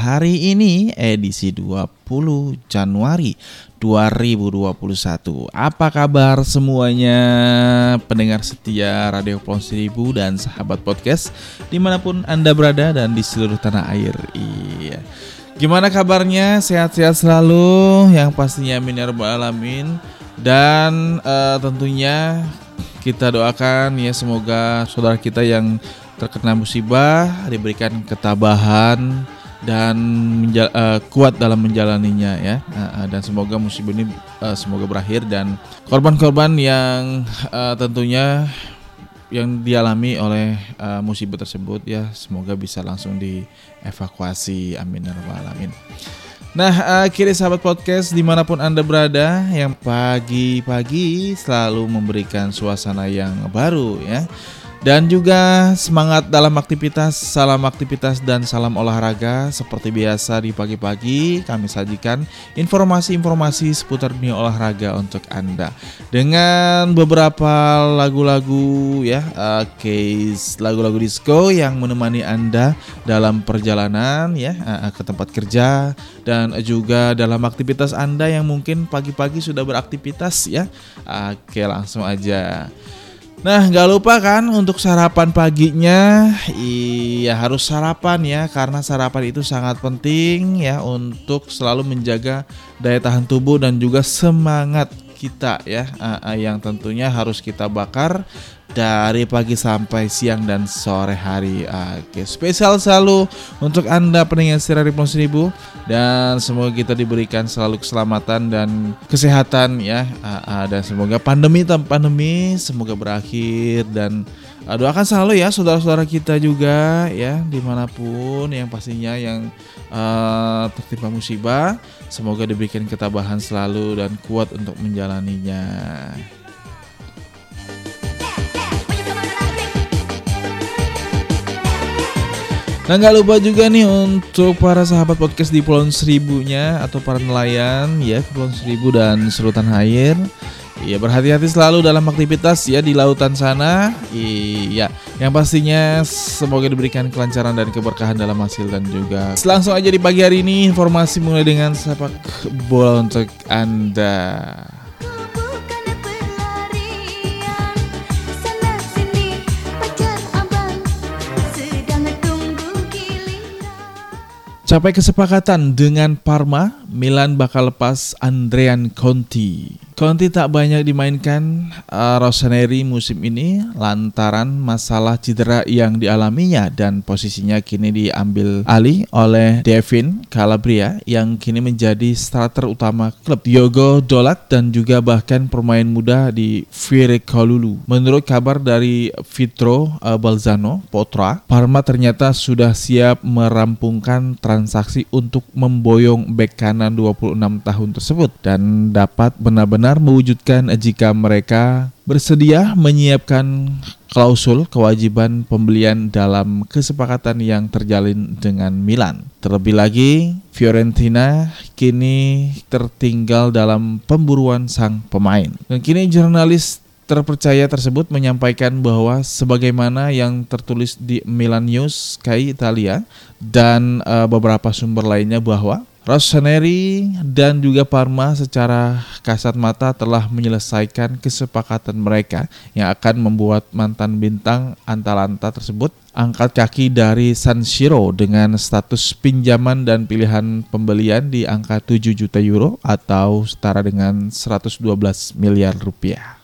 Hari ini edisi 20 Januari 2021 Apa kabar semuanya pendengar setia Radio Pulau Seribu dan sahabat podcast Di mana pun Anda berada dan di seluruh tanah air? Iya. Gimana kabarnya? Sehat-sehat selalu Yang pastinya amin ya alamin. Dan uh, tentunya kita doakan ya semoga saudara kita yang terkena musibah diberikan ketabahan dan menjal, uh, kuat dalam menjalaninya ya. Uh, uh, dan semoga musibah ini uh, semoga berakhir dan korban-korban yang uh, tentunya yang dialami oleh uh, musibah tersebut ya semoga bisa langsung dievakuasi. Amin ya alamin. Nah, uh, kiri sahabat podcast di mana pun anda berada yang pagi-pagi selalu memberikan suasana yang baru ya dan juga semangat dalam aktivitas, salam aktivitas dan salam olahraga. Seperti biasa di pagi-pagi kami sajikan informasi-informasi seputar dunia olahraga untuk Anda. Dengan beberapa lagu-lagu ya uh, case lagu-lagu disco yang menemani Anda dalam perjalanan ya uh, ke tempat kerja. Dan juga dalam aktivitas Anda yang mungkin pagi-pagi sudah beraktivitas ya. Oke langsung aja Nah, nggak lupa kan untuk sarapan paginya, iya harus sarapan ya, karena sarapan itu sangat penting ya untuk selalu menjaga daya tahan tubuh dan juga semangat kita ya, yang tentunya harus kita bakar dari pagi sampai siang dan sore hari. Oke, spesial selalu untuk Anda pendengar setia Riplon Seribu dan semoga kita diberikan selalu keselamatan dan kesehatan ya. Dan semoga pandemi tanpa pandemi semoga berakhir dan doakan selalu ya saudara-saudara kita juga ya di mana pun yang pastinya yang uh, tertimpa musibah semoga diberikan ketabahan selalu dan kuat untuk menjalaninya. Nah nggak lupa juga nih untuk para sahabat podcast di Pulau Seribunya atau para nelayan ya Pulau Seribu dan seluruh air. Iya berhati-hati selalu dalam aktivitas ya di lautan sana. Iya, yang pastinya semoga diberikan kelancaran dan keberkahan dalam hasil dan juga. Langsung aja di pagi hari ini informasi mulai dengan sepak bola untuk anda. Capai kesepakatan dengan Parma, Milan bakal lepas Andrean Conti. Conti tak banyak dimainkan uh, Rossoneri musim ini lantaran masalah cedera yang dialaminya dan posisinya kini diambil alih oleh Devin Calabria yang kini menjadi starter utama klub Diogo Dolat dan juga bahkan pemain muda di Firekolulu. Menurut kabar dari Vitro uh, Balzano Potra, Parma ternyata sudah siap merampungkan transaksi untuk memboyong bek kanan 26 tahun tersebut dan dapat benar-benar benar mewujudkan jika mereka bersedia menyiapkan klausul kewajiban pembelian dalam kesepakatan yang terjalin dengan Milan. Terlebih lagi, Fiorentina kini tertinggal dalam pemburuan sang pemain. Dan kini jurnalis terpercaya tersebut menyampaikan bahwa sebagaimana yang tertulis di Milan News Sky Italia dan uh, beberapa sumber lainnya bahwa Rossoneri dan juga Parma secara kasat mata telah menyelesaikan kesepakatan mereka yang akan membuat mantan bintang Atalanta tersebut angkat kaki dari San Siro dengan status pinjaman dan pilihan pembelian di angka 7 juta euro atau setara dengan 112 miliar rupiah.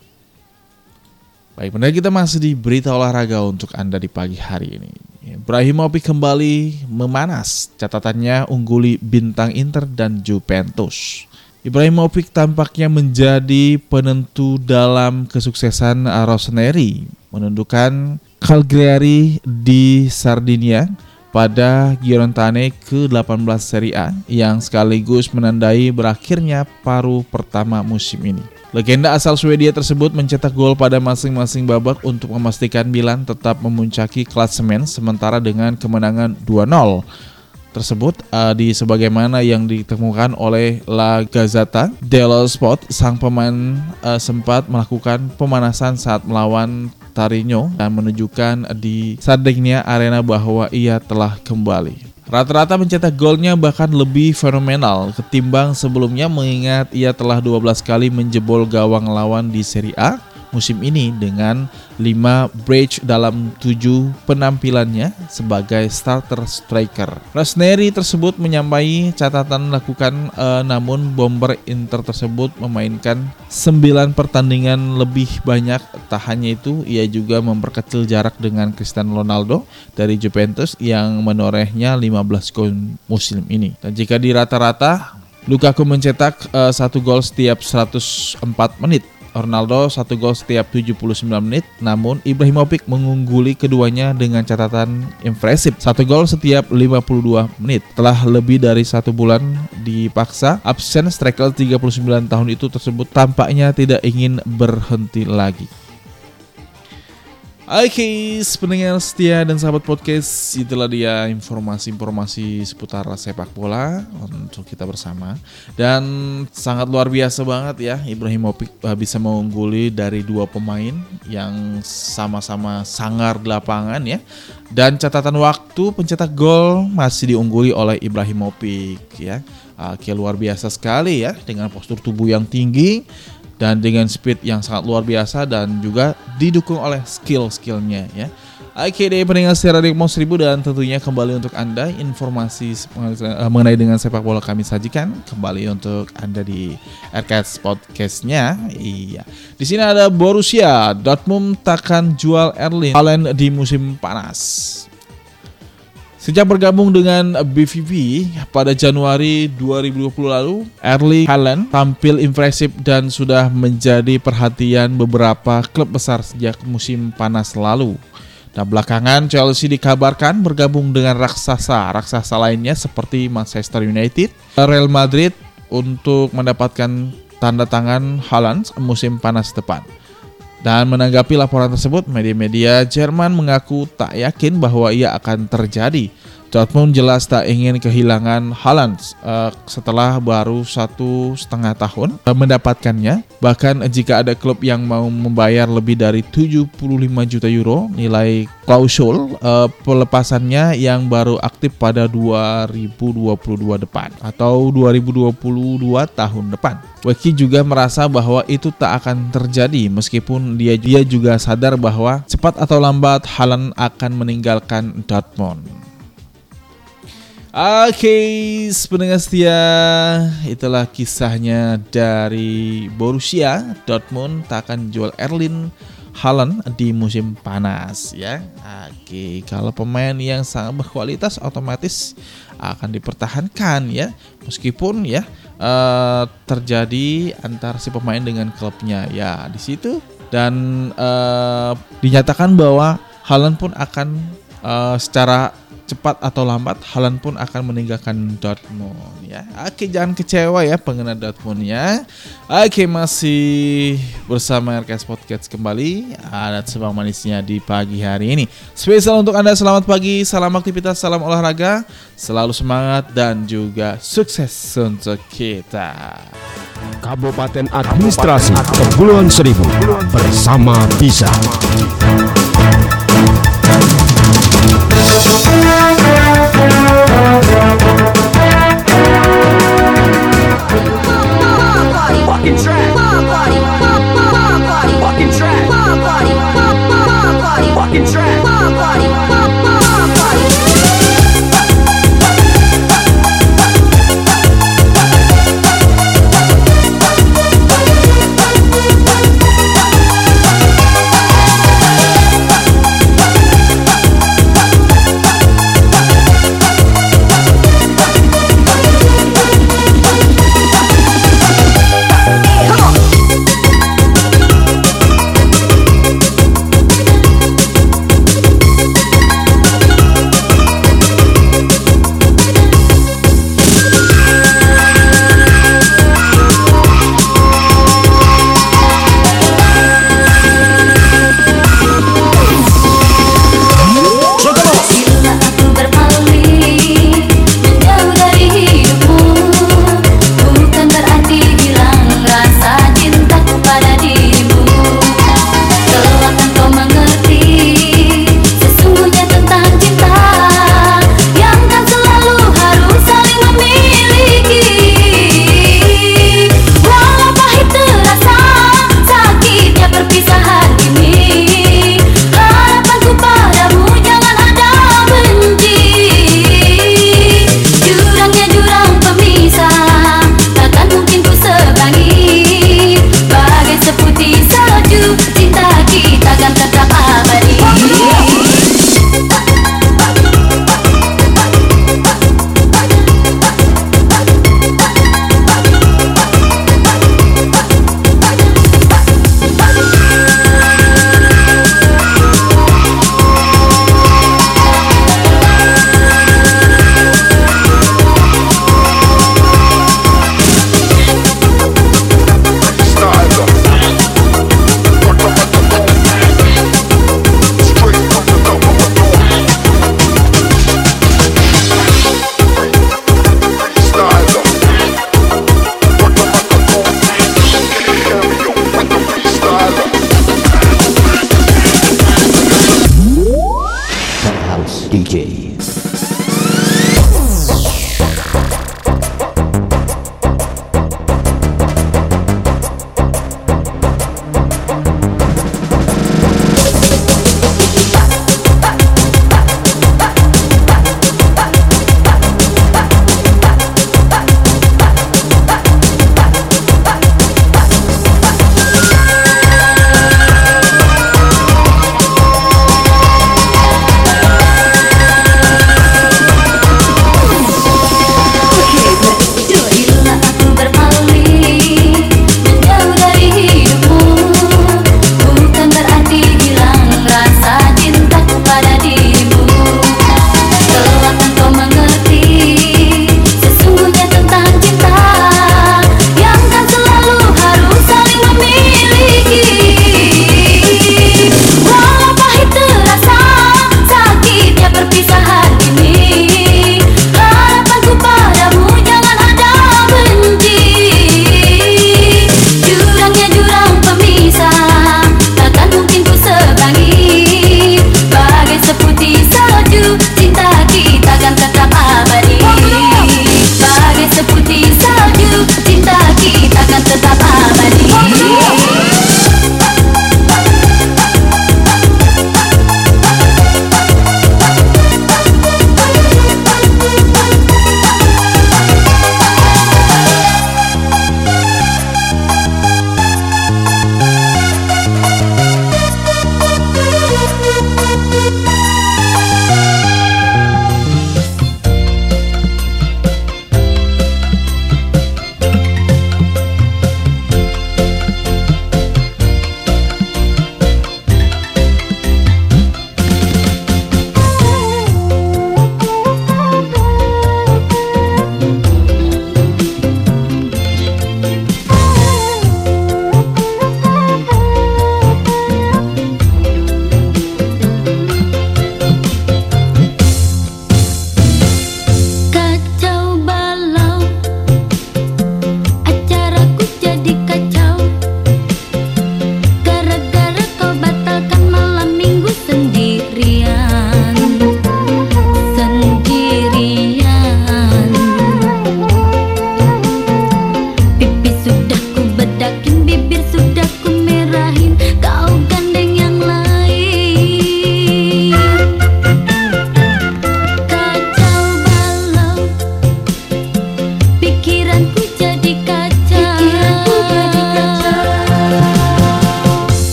Baik, benar kita masih di berita olahraga untuk Anda di pagi hari ini. Ibrahimovic kembali memanas, catatannya ungguli bintang Inter dan Juventus. Ibrahimovic tampaknya menjadi penentu dalam kesuksesan Rossoneri menundukkan Cagliari di Sardinia pada Girontane ke-18 Serie A yang sekaligus menandai berakhirnya paruh pertama musim ini. Legenda asal Swedia tersebut mencetak gol pada masing-masing babak untuk memastikan Milan tetap memuncaki klasemen sementara dengan kemenangan 2-0 tersebut uh, di sebagaimana yang ditemukan oleh La Gazzetta dello Sport sang pemain uh, sempat melakukan pemanasan saat melawan Tarino dan menunjukkan di Sardinia Arena bahwa ia telah kembali. Rata-rata mencetak golnya bahkan lebih fenomenal ketimbang sebelumnya mengingat ia telah 12 kali menjebol gawang lawan di Serie A musim ini dengan 5 break dalam 7 penampilannya sebagai starter striker. Rosneri tersebut menyampai catatan lakukan uh, namun bomber Inter tersebut memainkan 9 pertandingan lebih banyak. Tak hanya itu, ia juga memperkecil jarak dengan Cristiano Ronaldo dari Juventus yang menorehnya 15 gol musim ini. Dan jika di rata-rata Lukaku mencetak uh, satu gol setiap 104 menit Ronaldo satu gol setiap 79 menit, namun Ibrahimovic mengungguli keduanya dengan catatan impresif satu gol setiap 52 menit. Telah lebih dari satu bulan dipaksa, absen striker 39 tahun itu tersebut tampaknya tidak ingin berhenti lagi. Oke, pendengar setia dan sahabat podcast, itulah dia informasi-informasi seputar sepak bola untuk kita bersama. Dan sangat luar biasa banget ya, Ibrahimovic bisa mengungguli dari dua pemain yang sama-sama sangar di lapangan ya. Dan catatan waktu pencetak gol masih diungguli oleh Ibrahimovic ya. Oke, luar biasa sekali ya dengan postur tubuh yang tinggi dan dengan speed yang sangat luar biasa dan juga didukung oleh skill-skillnya ya. Oke deh pendengar secara Rekmo 1000 dan tentunya kembali untuk Anda informasi eh, mengenai dengan sepak bola kami sajikan kembali untuk Anda di RKS Podcastnya. Iya. Di sini ada Borussia Dortmund takkan jual Erling Haaland di musim panas. Sejak bergabung dengan BVB pada Januari 2020 lalu, Erling Haaland tampil impresif dan sudah menjadi perhatian beberapa klub besar sejak musim panas lalu. Dan belakangan Chelsea dikabarkan bergabung dengan raksasa-raksasa lainnya seperti Manchester United, Real Madrid untuk mendapatkan tanda tangan Haaland musim panas depan. Dan menanggapi laporan tersebut, media-media Jerman mengaku tak yakin bahwa ia akan terjadi Dortmund jelas tak ingin kehilangan Haaland uh, setelah baru satu setengah tahun uh, mendapatkannya. Bahkan jika ada klub yang mau membayar lebih dari 75 juta euro nilai klausul uh, pelepasannya yang baru aktif pada 2022 depan atau 2022 tahun depan. Weki juga merasa bahwa itu tak akan terjadi meskipun dia dia juga sadar bahwa cepat atau lambat Haaland akan meninggalkan Dortmund. Oke, okay, pendengar setia, itulah kisahnya dari Borussia Dortmund tak akan jual Erlin Haaland di musim panas ya. Oke, kalau pemain yang sangat berkualitas otomatis akan dipertahankan ya, meskipun ya uh, terjadi antar si pemain dengan klubnya ya di situ dan uh, dinyatakan bahwa Haaland pun akan uh, secara cepat atau lambat Halan pun akan meninggalkan Dortmund ya. Oke, jangan kecewa ya pengguna Dortmund ya. Oke, masih bersama RKS Podcast kembali. Ada sebang manisnya di pagi hari ini. Spesial untuk Anda selamat pagi, salam aktivitas, salam olahraga, selalu semangat dan juga sukses untuk kita. Kabupaten Administrasi Kepulauan Seribu bersama Bisa. Fucking track. Fucking track. Fucking track.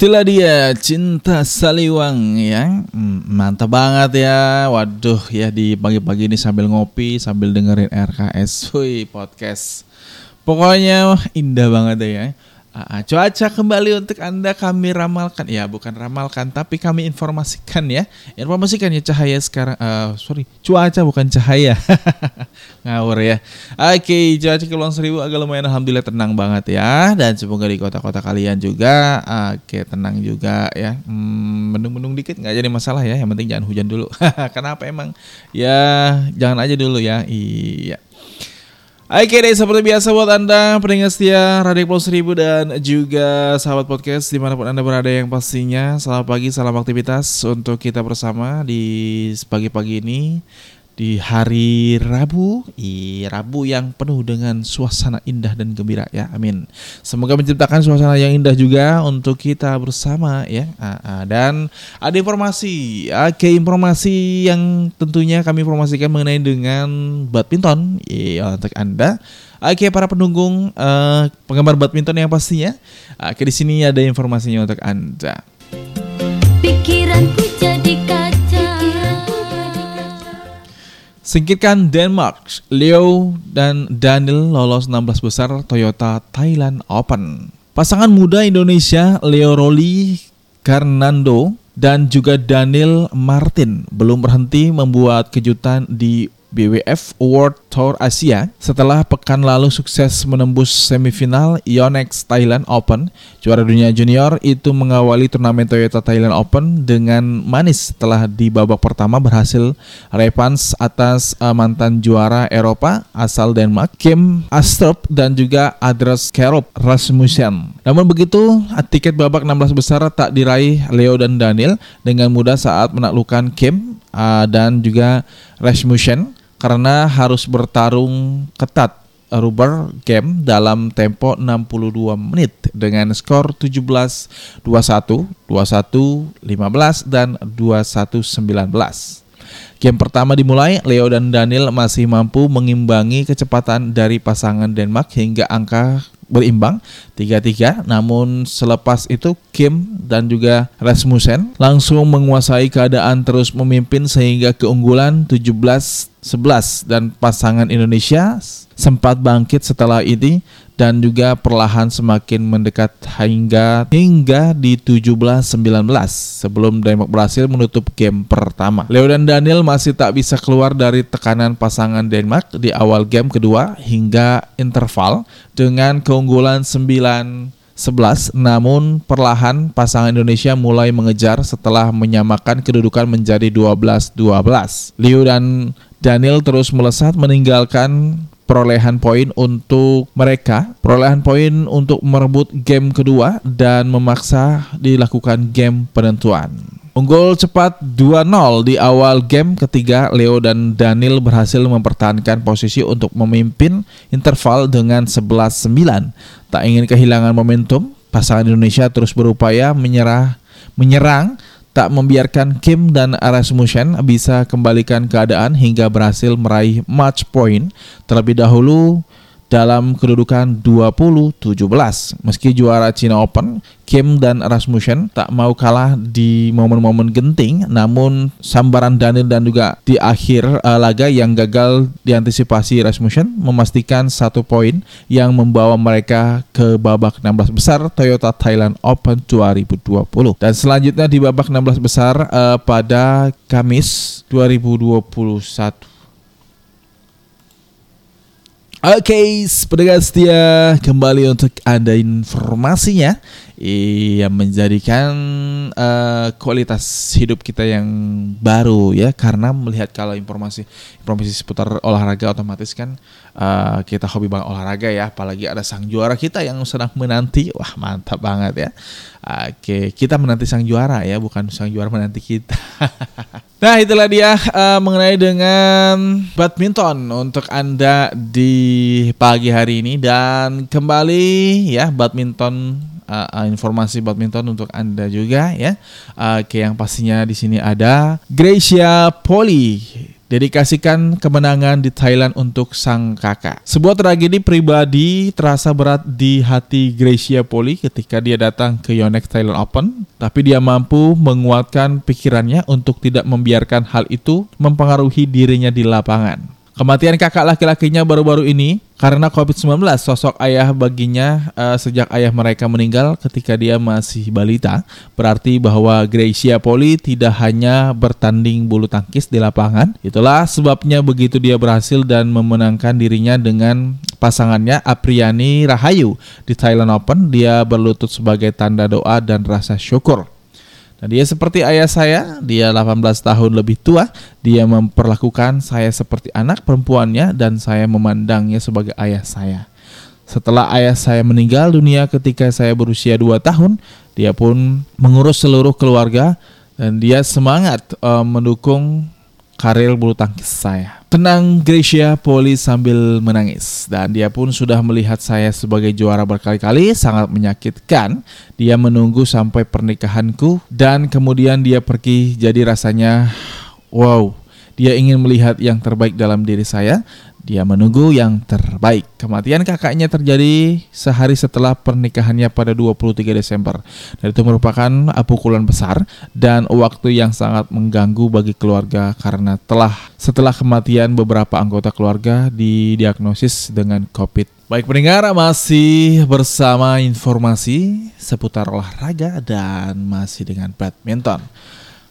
Oke, situlah dia cinta saliwang ya. Hmm, mantap banget ya. Waduh ya di pagi-pagi ini sambil ngopi, sambil dengerin RKS, wih podcast. Pokoknya indah banget ya. Uh, cuaca kembali untuk Anda kami ramalkan. Ya, bukan ramalkan, tapi kami informasikan ya. Informasikan ya cahaya sekarang. Uh, sorry, cuaca bukan cahaya. Ngawur ya. Oke, cuaca Kepulauan Seribu agak lumayan Alhamdulillah tenang banget ya. Dan semoga di kota-kota kalian juga. Oke, tenang juga ya. Hmm, mendung-mendung dikit nggak jadi masalah ya. Yang penting jangan hujan dulu. Kenapa emang? Ya, jangan aja dulu ya. Iya. Oke deh, seperti biasa buat Anda pendengar setia Radio Plus 1000 dan juga sahabat podcast di mana pun Anda berada yang pastinya. Selamat pagi, salam aktivitas untuk kita bersama di pagi-pagi ini di hari Rabu, i Rabu yang penuh dengan suasana indah dan gembira ya, amin. Semoga menciptakan suasana yang indah juga untuk kita bersama ya. Dan ada informasi, oke informasi yang tentunya kami informasikan mengenai dengan badminton ya untuk anda. Oke para pendukung uh, penggemar badminton yang pastinya, oke di sini ada informasinya untuk anda. Pikiranku jadi Singkirkan Denmark, Leo dan Daniel lolos 16 besar Toyota Thailand Open. Pasangan muda Indonesia Leo Roli Karnando dan juga Daniel Martin belum berhenti membuat kejutan di BWF World Tour Asia setelah pekan lalu sukses menembus semifinal Yonex Thailand Open. Juara dunia junior itu mengawali turnamen Toyota Thailand Open dengan manis setelah di babak pertama berhasil revanche atas uh, mantan juara Eropa asal Denmark Kim Astrup dan juga Adres Kerup Rasmussen. Namun begitu, tiket babak 16 besar tak diraih Leo dan Daniel dengan mudah saat menaklukkan Kim uh, dan juga Rasmussen karena harus bertarung ketat rubber game dalam tempo 62 menit dengan skor 17 21, 21 15 dan 21 19. Game pertama dimulai, Leo dan Daniel masih mampu mengimbangi kecepatan dari pasangan Denmark hingga angka berimbang 3-3 namun selepas itu Kim dan juga Rasmussen langsung menguasai keadaan terus memimpin sehingga keunggulan 17-11 dan pasangan Indonesia sempat bangkit setelah ini dan juga perlahan semakin mendekat hingga hingga di 17-19 sebelum Denmark berhasil menutup game pertama. Leo dan Daniel masih tak bisa keluar dari tekanan pasangan Denmark di awal game kedua hingga interval dengan keunggulan 9 11 namun perlahan pasangan Indonesia mulai mengejar setelah menyamakan kedudukan menjadi 12-12. Liu dan Daniel terus melesat meninggalkan perolehan poin untuk mereka, perolehan poin untuk merebut game kedua dan memaksa dilakukan game penentuan. Unggul cepat 2-0 di awal game ketiga, Leo dan Daniel berhasil mempertahankan posisi untuk memimpin interval dengan 11-9. Tak ingin kehilangan momentum, pasangan Indonesia terus berupaya menyerah menyerang tak membiarkan Kim dan Rasmussen bisa kembalikan keadaan hingga berhasil meraih match point. Terlebih dahulu dalam kedudukan 20-17. Meski juara China Open, Kim dan Rasmussen tak mau kalah di momen-momen genting, namun sambaran Daniel dan juga di akhir uh, laga yang gagal diantisipasi Rasmussen memastikan satu poin yang membawa mereka ke babak 16 besar Toyota Thailand Open 2020. Dan selanjutnya di babak 16 besar uh, pada Kamis 2021 Oke, okay, pendengar setia kembali untuk Anda informasinya yang menjadikan uh, kualitas hidup kita yang baru ya. Karena melihat kalau informasi informasi seputar olahraga otomatis kan uh, kita hobi banget olahraga ya. Apalagi ada sang juara kita yang sedang menanti. Wah mantap banget ya. Oke kita menanti sang juara ya bukan sang juara menanti kita. Nah itulah dia uh, mengenai dengan badminton untuk Anda di pagi hari ini. Dan kembali ya badminton uh, informasi badminton untuk Anda juga ya. Uh, Oke yang pastinya di sini ada Gracia Poli dedikasikan kemenangan di Thailand untuk sang kakak. Sebuah tragedi pribadi terasa berat di hati Gracia Poli ketika dia datang ke Yonex Thailand Open, tapi dia mampu menguatkan pikirannya untuk tidak membiarkan hal itu mempengaruhi dirinya di lapangan. Kematian kakak laki-lakinya baru-baru ini karena COVID-19, sosok ayah baginya uh, sejak ayah mereka meninggal ketika dia masih balita, berarti bahwa Gracia Poli tidak hanya bertanding bulu tangkis di lapangan. Itulah sebabnya begitu dia berhasil dan memenangkan dirinya dengan pasangannya Apriani Rahayu di Thailand Open, dia berlutut sebagai tanda doa dan rasa syukur. Dan dia seperti ayah saya, dia 18 tahun lebih tua, dia memperlakukan saya seperti anak perempuannya dan saya memandangnya sebagai ayah saya. Setelah ayah saya meninggal dunia ketika saya berusia 2 tahun, dia pun mengurus seluruh keluarga dan dia semangat uh, mendukung karir bulu tangkis saya. Tenang Gracia Poli sambil menangis dan dia pun sudah melihat saya sebagai juara berkali-kali sangat menyakitkan. Dia menunggu sampai pernikahanku dan kemudian dia pergi jadi rasanya wow. Dia ingin melihat yang terbaik dalam diri saya dia menunggu yang terbaik. Kematian kakaknya terjadi sehari setelah pernikahannya pada 23 Desember. Dan itu merupakan pukulan besar dan waktu yang sangat mengganggu bagi keluarga karena telah setelah kematian beberapa anggota keluarga didiagnosis dengan COVID. Baik pendengar masih bersama informasi seputar olahraga dan masih dengan badminton.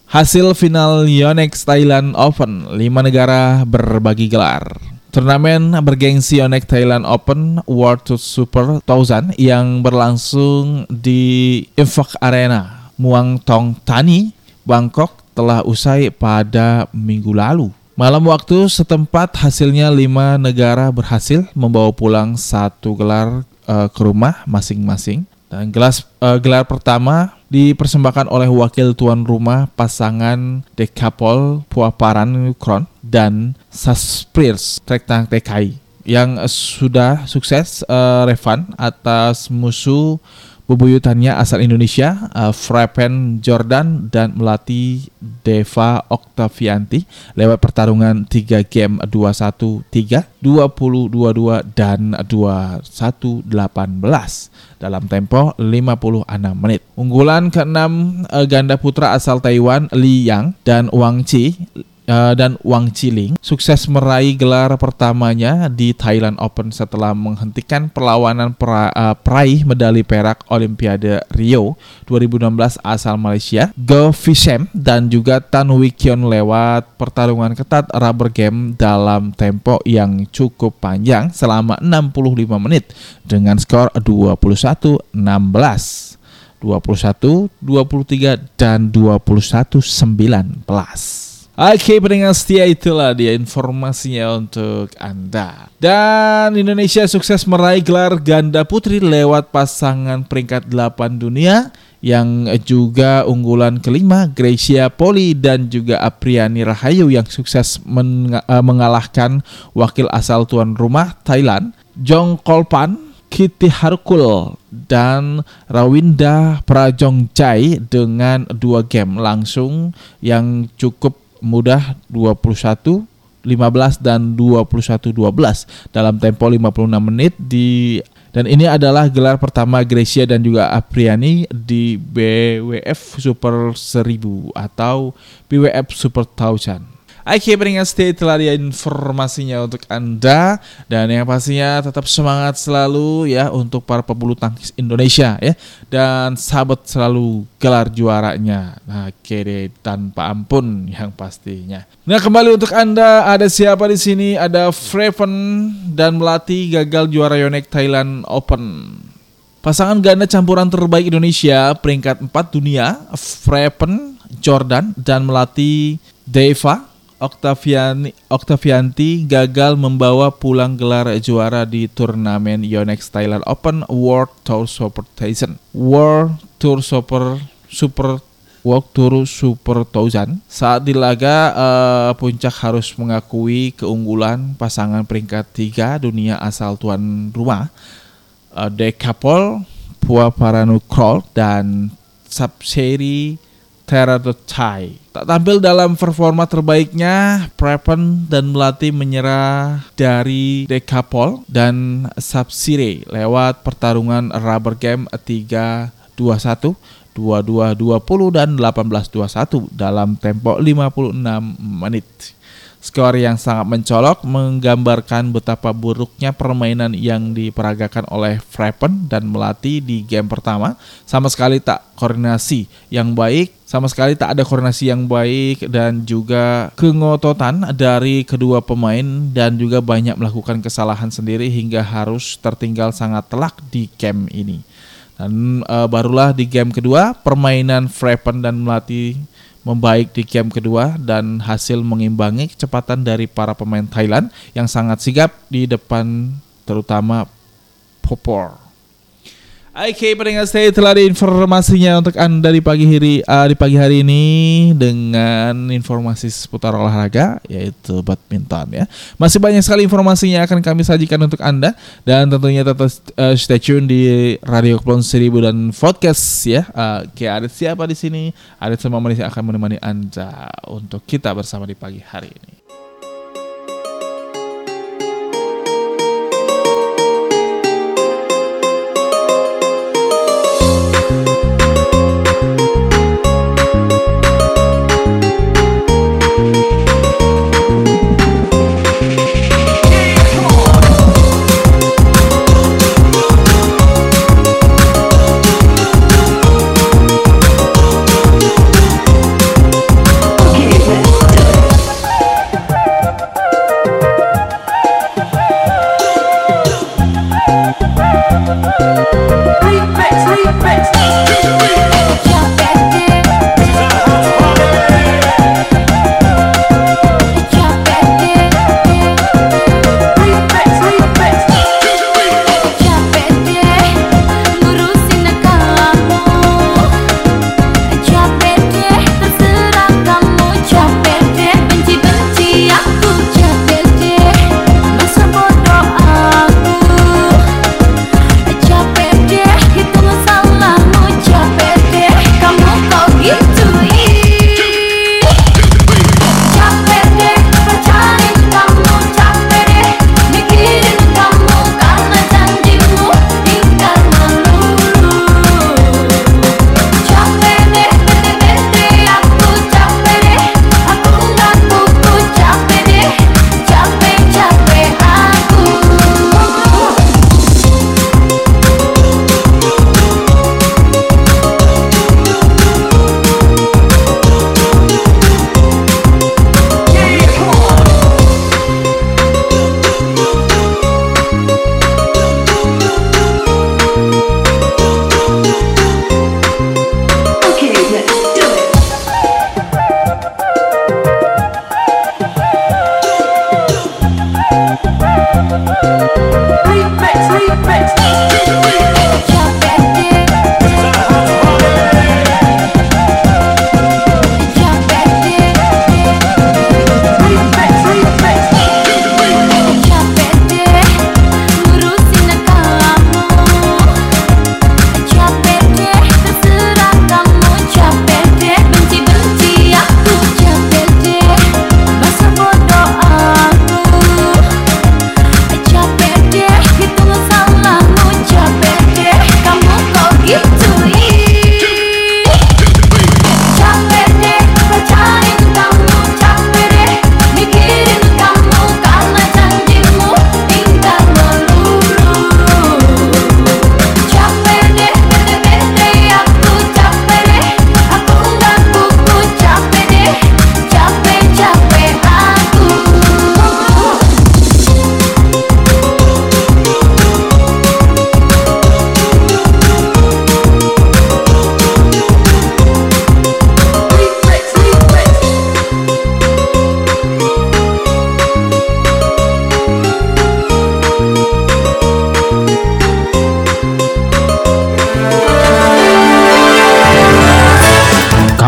Hasil final Yonex Thailand Open, lima negara berbagi gelar. Turnamen bergengsi Yonex Thailand Open World Tour Super 1000 yang berlangsung di Impact Arena, Muang Thong Thani, Bangkok telah usai pada minggu lalu. Malam waktu setempat hasilnya lima negara berhasil membawa pulang satu gelar uh, ke rumah masing-masing. Dan gelas, uh, gelar pertama dipersembahkan oleh wakil tuan rumah pasangan Dekapol Puaparan Kron dan Saspirs Trektang TKI yang sudah sukses uh, Revan atas musuh bebuyutannya asal Indonesia, uh, Frepen Jordan dan melatih Deva Octavianti lewat pertarungan 3 game 21-3, 20-22 dan 21-18 dalam tempo 56 menit. Unggulan ke-6 uh, ganda putra asal Taiwan Li Yang dan Wang Chi uh, dan Wang Chiling sukses meraih gelar pertamanya di Thailand Open setelah menghentikan perlawanan pra, uh, peraih medali perak Olimpiade Rio 2016 asal Malaysia, Go dan juga Tan Wee Kion lewat pertarungan ketat rubber game dalam tempo yang cukup panjang selama 65 menit dengan skor 21-16. 21, 23, dan 21, 19. Oke pendengar setia itulah dia informasinya untuk Anda. Dan Indonesia sukses meraih gelar ganda putri lewat pasangan peringkat 8 dunia yang juga unggulan kelima Gracia Poli dan juga Apriani Rahayu yang sukses eh, mengalahkan wakil asal tuan rumah Thailand Jong Kolpan Kitty Harkul dan Rawinda Prajongchai dengan dua game langsung yang cukup mudah 21 15 dan 21 12 dalam tempo 56 menit di dan ini adalah gelar pertama Gracia dan juga Apriani di BWF Super 1000 atau BWF Super 1000. Beringat stay telah dia informasinya untuk Anda dan yang pastinya tetap semangat selalu ya untuk para pebulu tangkis Indonesia ya dan sahabat selalu gelar juaranya. Nah, kede tanpa ampun yang pastinya. Nah, kembali untuk Anda ada siapa di sini? Ada Freven dan Melati gagal juara Yonex Thailand Open. Pasangan ganda campuran terbaik Indonesia peringkat 4 dunia, Freven, Jordan dan Melati Deva Octaviani, Octavianti gagal membawa pulang gelar juara di turnamen Yonex Thailand Open World Tour Super Thousand. World Tour Super Super World Tour Super Thousand. Saat di laga uh, puncak harus mengakui keunggulan pasangan peringkat tiga dunia asal tuan rumah uh, Dekapol, Pua Paranu Kroll dan Sapseri Teradotai. Tak tampil dalam performa terbaiknya, Prepen dan Melati menyerah dari Decapol dan Subsire lewat pertarungan rubber game 3-2-1, 22-20 dan 18-21 dalam tempo 56 menit. Skor yang sangat mencolok menggambarkan betapa buruknya permainan yang diperagakan oleh Frepen dan Melati di game pertama. Sama sekali tak koordinasi yang baik, sama sekali tak ada koordinasi yang baik dan juga kengototan dari kedua pemain dan juga banyak melakukan kesalahan sendiri hingga harus tertinggal sangat telak di game ini. Dan uh, barulah di game kedua permainan Frepen dan Melati membaik di game kedua dan hasil mengimbangi kecepatan dari para pemain Thailand yang sangat sigap di depan terutama Popor. Oke, pendengar stay telah ada informasinya untuk Anda di pagi hari uh, di pagi hari ini dengan informasi seputar olahraga yaitu badminton ya. Masih banyak sekali informasinya akan kami sajikan untuk Anda dan tentunya tetap uh, stay tune di Radio Kepulauan Seribu dan podcast ya. Uh, Oke, ada siapa di sini? Ada semua manusia akan menemani Anda untuk kita bersama di pagi hari ini.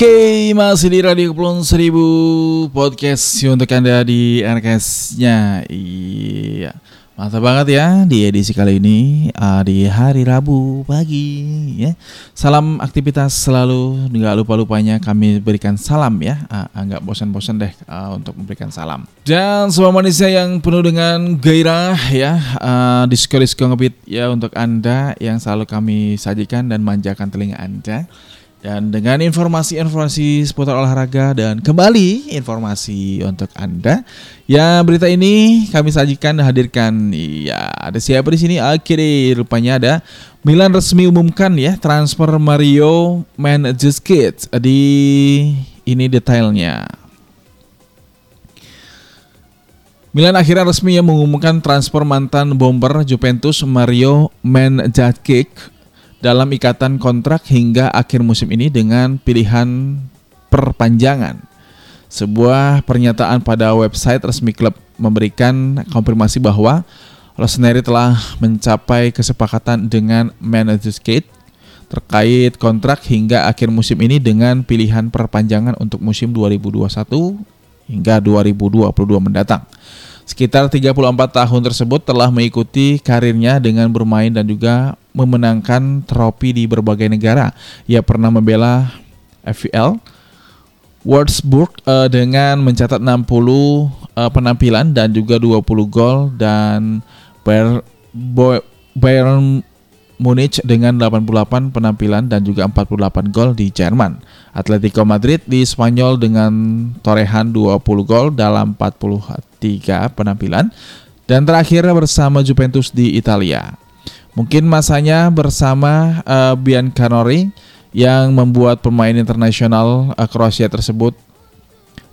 Oke, masih di Radio Kepulauan Seribu Podcast untuk Anda di RKS-nya Iya, mantap banget ya di edisi kali ini uh, Di hari Rabu pagi ya. Salam aktivitas selalu, nggak lupa-lupanya kami berikan salam ya. Uh, Nggak bosan-bosan deh untuk memberikan salam. Dan semua manusia yang penuh dengan gairah ya uh, Disko-disko ngebit ya untuk Anda Yang selalu kami sajikan dan manjakan telinga Anda dan dengan informasi-informasi seputar olahraga dan kembali informasi untuk Anda. Ya, berita ini kami sajikan dan hadirkan. Ya, ada siapa di sini? Akhirnya rupanya ada Milan resmi umumkan ya transfer Mario Mandzukic di ini detailnya. Milan akhirnya resmi mengumumkan transfer mantan bomber Juventus Mario Mandzukic dalam ikatan kontrak hingga akhir musim ini dengan pilihan perpanjangan. Sebuah pernyataan pada website resmi klub memberikan konfirmasi bahwa Rossoneri telah mencapai kesepakatan dengan manajer skate terkait kontrak hingga akhir musim ini dengan pilihan perpanjangan untuk musim 2021 hingga 2022 mendatang. Sekitar 34 tahun tersebut telah mengikuti karirnya dengan bermain dan juga memenangkan trofi di berbagai negara. Ia pernah membela FPL Wolfsburg uh, dengan mencatat 60 uh, eh, penampilan dan juga 20 gol dan Bayern, Bayern Munich dengan 88 penampilan dan juga 48 gol di Jerman. Atletico Madrid di Spanyol dengan torehan 20 gol dalam 43 penampilan. Dan terakhir bersama Juventus di Italia. Mungkin masanya bersama uh, Biancanori yang membuat pemain internasional uh, Kroasia tersebut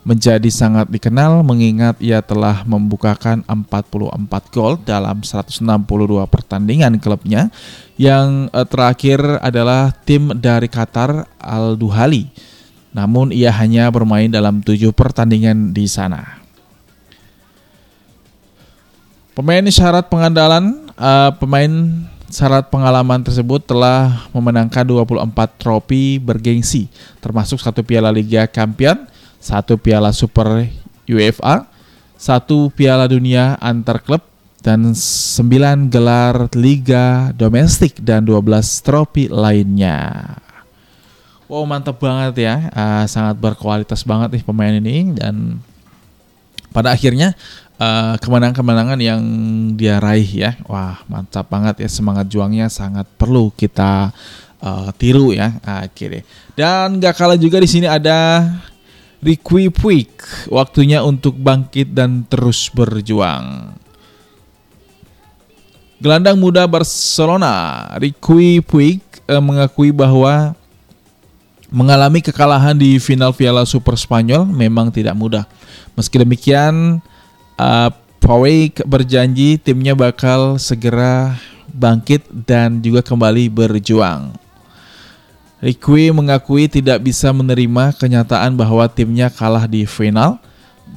menjadi sangat dikenal mengingat ia telah membukakan 44 gol dalam 162 pertandingan klubnya. Yang eh, terakhir adalah tim dari Qatar Al Duhali. Namun ia hanya bermain dalam tujuh pertandingan di sana. Pemain syarat pengandalan, uh, pemain syarat pengalaman tersebut telah memenangkan 24 trofi bergengsi, termasuk satu Piala Liga Champion, satu Piala Super UEFA, satu Piala Dunia antar klub, dan 9 gelar liga domestik dan 12 trofi lainnya. Wow mantap banget ya, uh, sangat berkualitas banget nih pemain ini dan pada akhirnya uh, kemenangan-kemenangan yang dia raih ya, wah mantap banget ya semangat juangnya sangat perlu kita uh, tiru ya akhirnya. Dan gak kalah juga di sini ada Ricky Puig, waktunya untuk bangkit dan terus berjuang. Gelandang muda Barcelona, Ricky Puig eh, mengakui bahwa mengalami kekalahan di final Piala Super Spanyol memang tidak mudah. Meski demikian, uh, berjanji timnya bakal segera bangkit dan juga kembali berjuang. Rikwi mengakui tidak bisa menerima kenyataan bahwa timnya kalah di final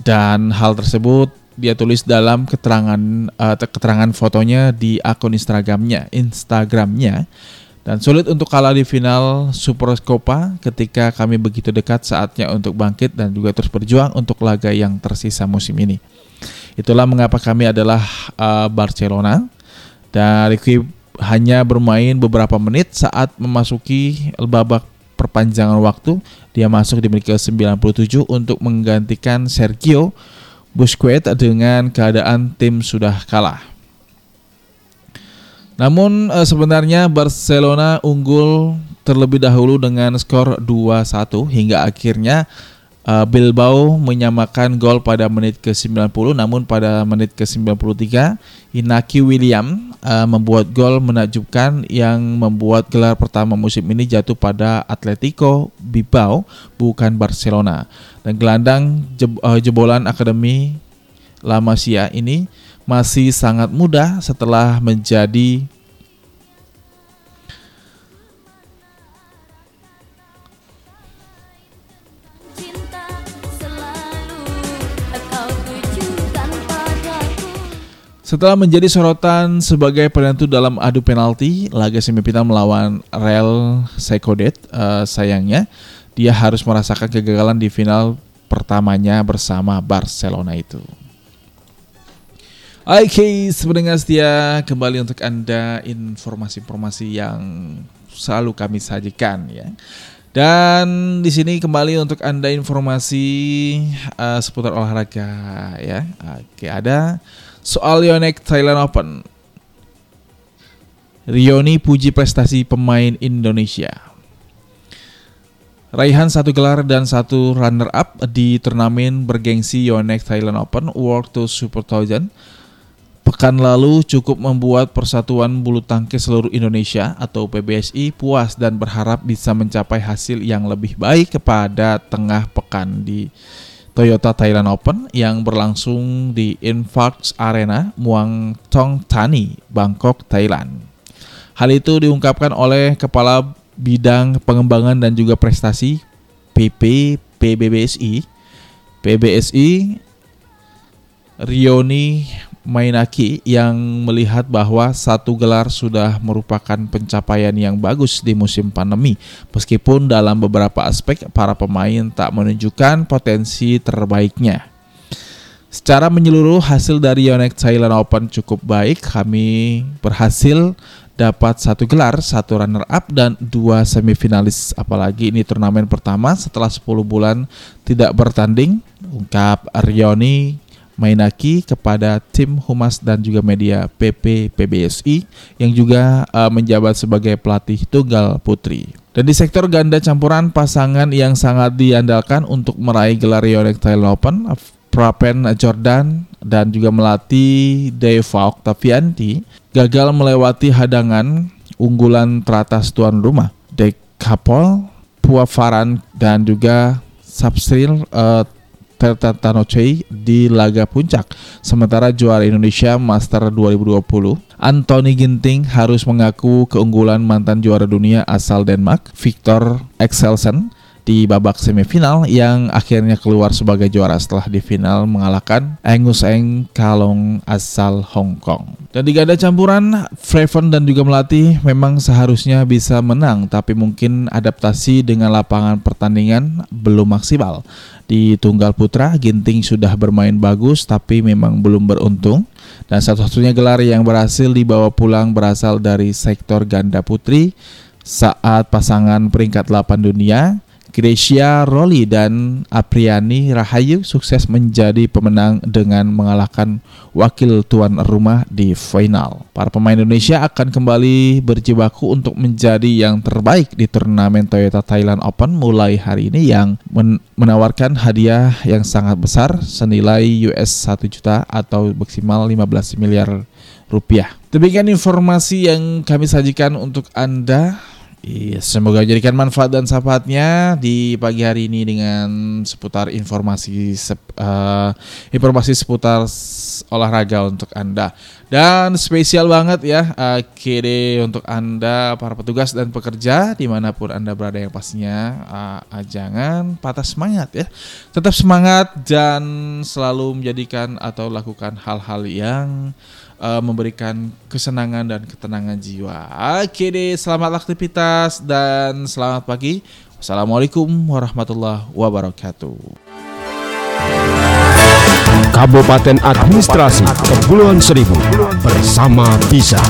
dan hal tersebut dia tulis dalam keterangan uh, keterangan fotonya di akun Instagramnya Instagramnya dan sulit untuk kalah di final Super Copa ketika kami begitu dekat saatnya untuk bangkit dan juga terus berjuang untuk laga yang tersisa musim ini. Itulah mengapa kami adalah uh, Barcelona dan Ricky hanya bermain beberapa menit saat memasuki babak perpanjangan waktu. Dia masuk di menit ke-97 untuk menggantikan Sergio Busquets dengan keadaan tim sudah kalah. Namun eh, sebenarnya Barcelona unggul terlebih dahulu dengan skor 2-1 hingga akhirnya uh, Bilbao menyamakan gol pada menit ke-90 namun pada menit ke-93 Inaki William uh, membuat gol menakjubkan yang membuat gelar pertama musim ini jatuh pada Atletico Bilbao bukan Barcelona. Dan gelandang jeb, uh, jebolan Akademi La Masia ini masih sangat muda setelah menjadi Setelah menjadi sorotan sebagai penentu dalam adu penalti laga semifinal melawan Real Secodet, uh, sayangnya dia harus merasakan kegagalan di final pertamanya bersama Barcelona itu. Oke, okay, sebenarnya setia kembali untuk Anda informasi-informasi yang selalu kami sajikan ya. Dan di sini kembali untuk Anda informasi uh, seputar olahraga ya. Oke, okay, ada soal Yonex Thailand Open. Rioni puji prestasi pemain Indonesia. Raihan satu gelar dan satu runner up di turnamen bergengsi Yonex Thailand Open World Tour Super 1000 Pekan lalu cukup membuat Persatuan Bulu Tangkis Seluruh Indonesia atau PBSI puas dan berharap bisa mencapai hasil yang lebih baik kepada tengah pekan di Toyota Thailand Open yang berlangsung di Infarct Arena Muang Thong Thani, Bangkok, Thailand. Hal itu diungkapkan oleh Kepala Bidang Pengembangan dan juga Prestasi PP PBBSI PBSI Rioni Mainaki yang melihat bahwa satu gelar sudah merupakan pencapaian yang bagus di musim pandemi meskipun dalam beberapa aspek para pemain tak menunjukkan potensi terbaiknya. Secara menyeluruh hasil dari Yonex Thailand Open cukup baik. Kami berhasil dapat satu gelar, satu runner up dan dua semifinalis. Apalagi ini turnamen pertama setelah 10 bulan tidak bertanding. Ungkap Rioni Mainaki kepada tim humas dan juga media PP PBSI yang juga uh, menjabat sebagai pelatih tunggal putri. Dan di sektor ganda campuran pasangan yang sangat diandalkan untuk meraih gelar Yonex Thailand Open, Prapen Jordan dan juga melatih Deva Octavianti gagal melewati hadangan unggulan teratas tuan rumah Dek Kapol, Puafaran dan juga Sabsril uh, Tertatanoce di laga puncak. Sementara juara Indonesia Master 2020, Anthony Ginting harus mengaku keunggulan mantan juara dunia asal Denmark, Victor Excelsen di babak semifinal yang akhirnya keluar sebagai juara setelah di final mengalahkan Angus Eng Kalong asal Hong Kong. Dan di ganda campuran, Freven dan juga Melati memang seharusnya bisa menang tapi mungkin adaptasi dengan lapangan pertandingan belum maksimal. Di tunggal putra, Ginting sudah bermain bagus tapi memang belum beruntung. Dan satu-satunya gelar yang berhasil dibawa pulang berasal dari sektor ganda putri saat pasangan peringkat 8 dunia Gracia Roli dan Apriani Rahayu sukses menjadi pemenang dengan mengalahkan wakil tuan rumah di final. Para pemain Indonesia akan kembali berjibaku untuk menjadi yang terbaik di turnamen Toyota Thailand Open mulai hari ini yang men menawarkan hadiah yang sangat besar senilai US 1 juta atau maksimal 15 miliar rupiah. Demikian informasi yang kami sajikan untuk Anda Iya, semoga jadikan manfaat dan sahabatnya di pagi hari ini dengan seputar informasi sep, uh, informasi seputar olahraga untuk anda. Dan spesial banget ya uh, KD untuk anda para petugas dan pekerja di mana pun anda berada yang pastinya uh, jangan patah semangat ya. Tetap semangat dan selalu menjadikan atau lakukan hal-hal yang uh, memberikan kesenangan dan ketenangan jiwa. Oke deh, selamat aktivitas dan selamat pagi. Wassalamualaikum warahmatullahi wabarakatuh. Kabupaten Administrasi Kepulauan Seribu bersama Bisa.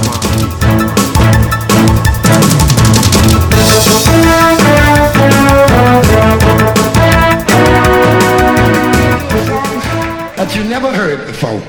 That you never heard before.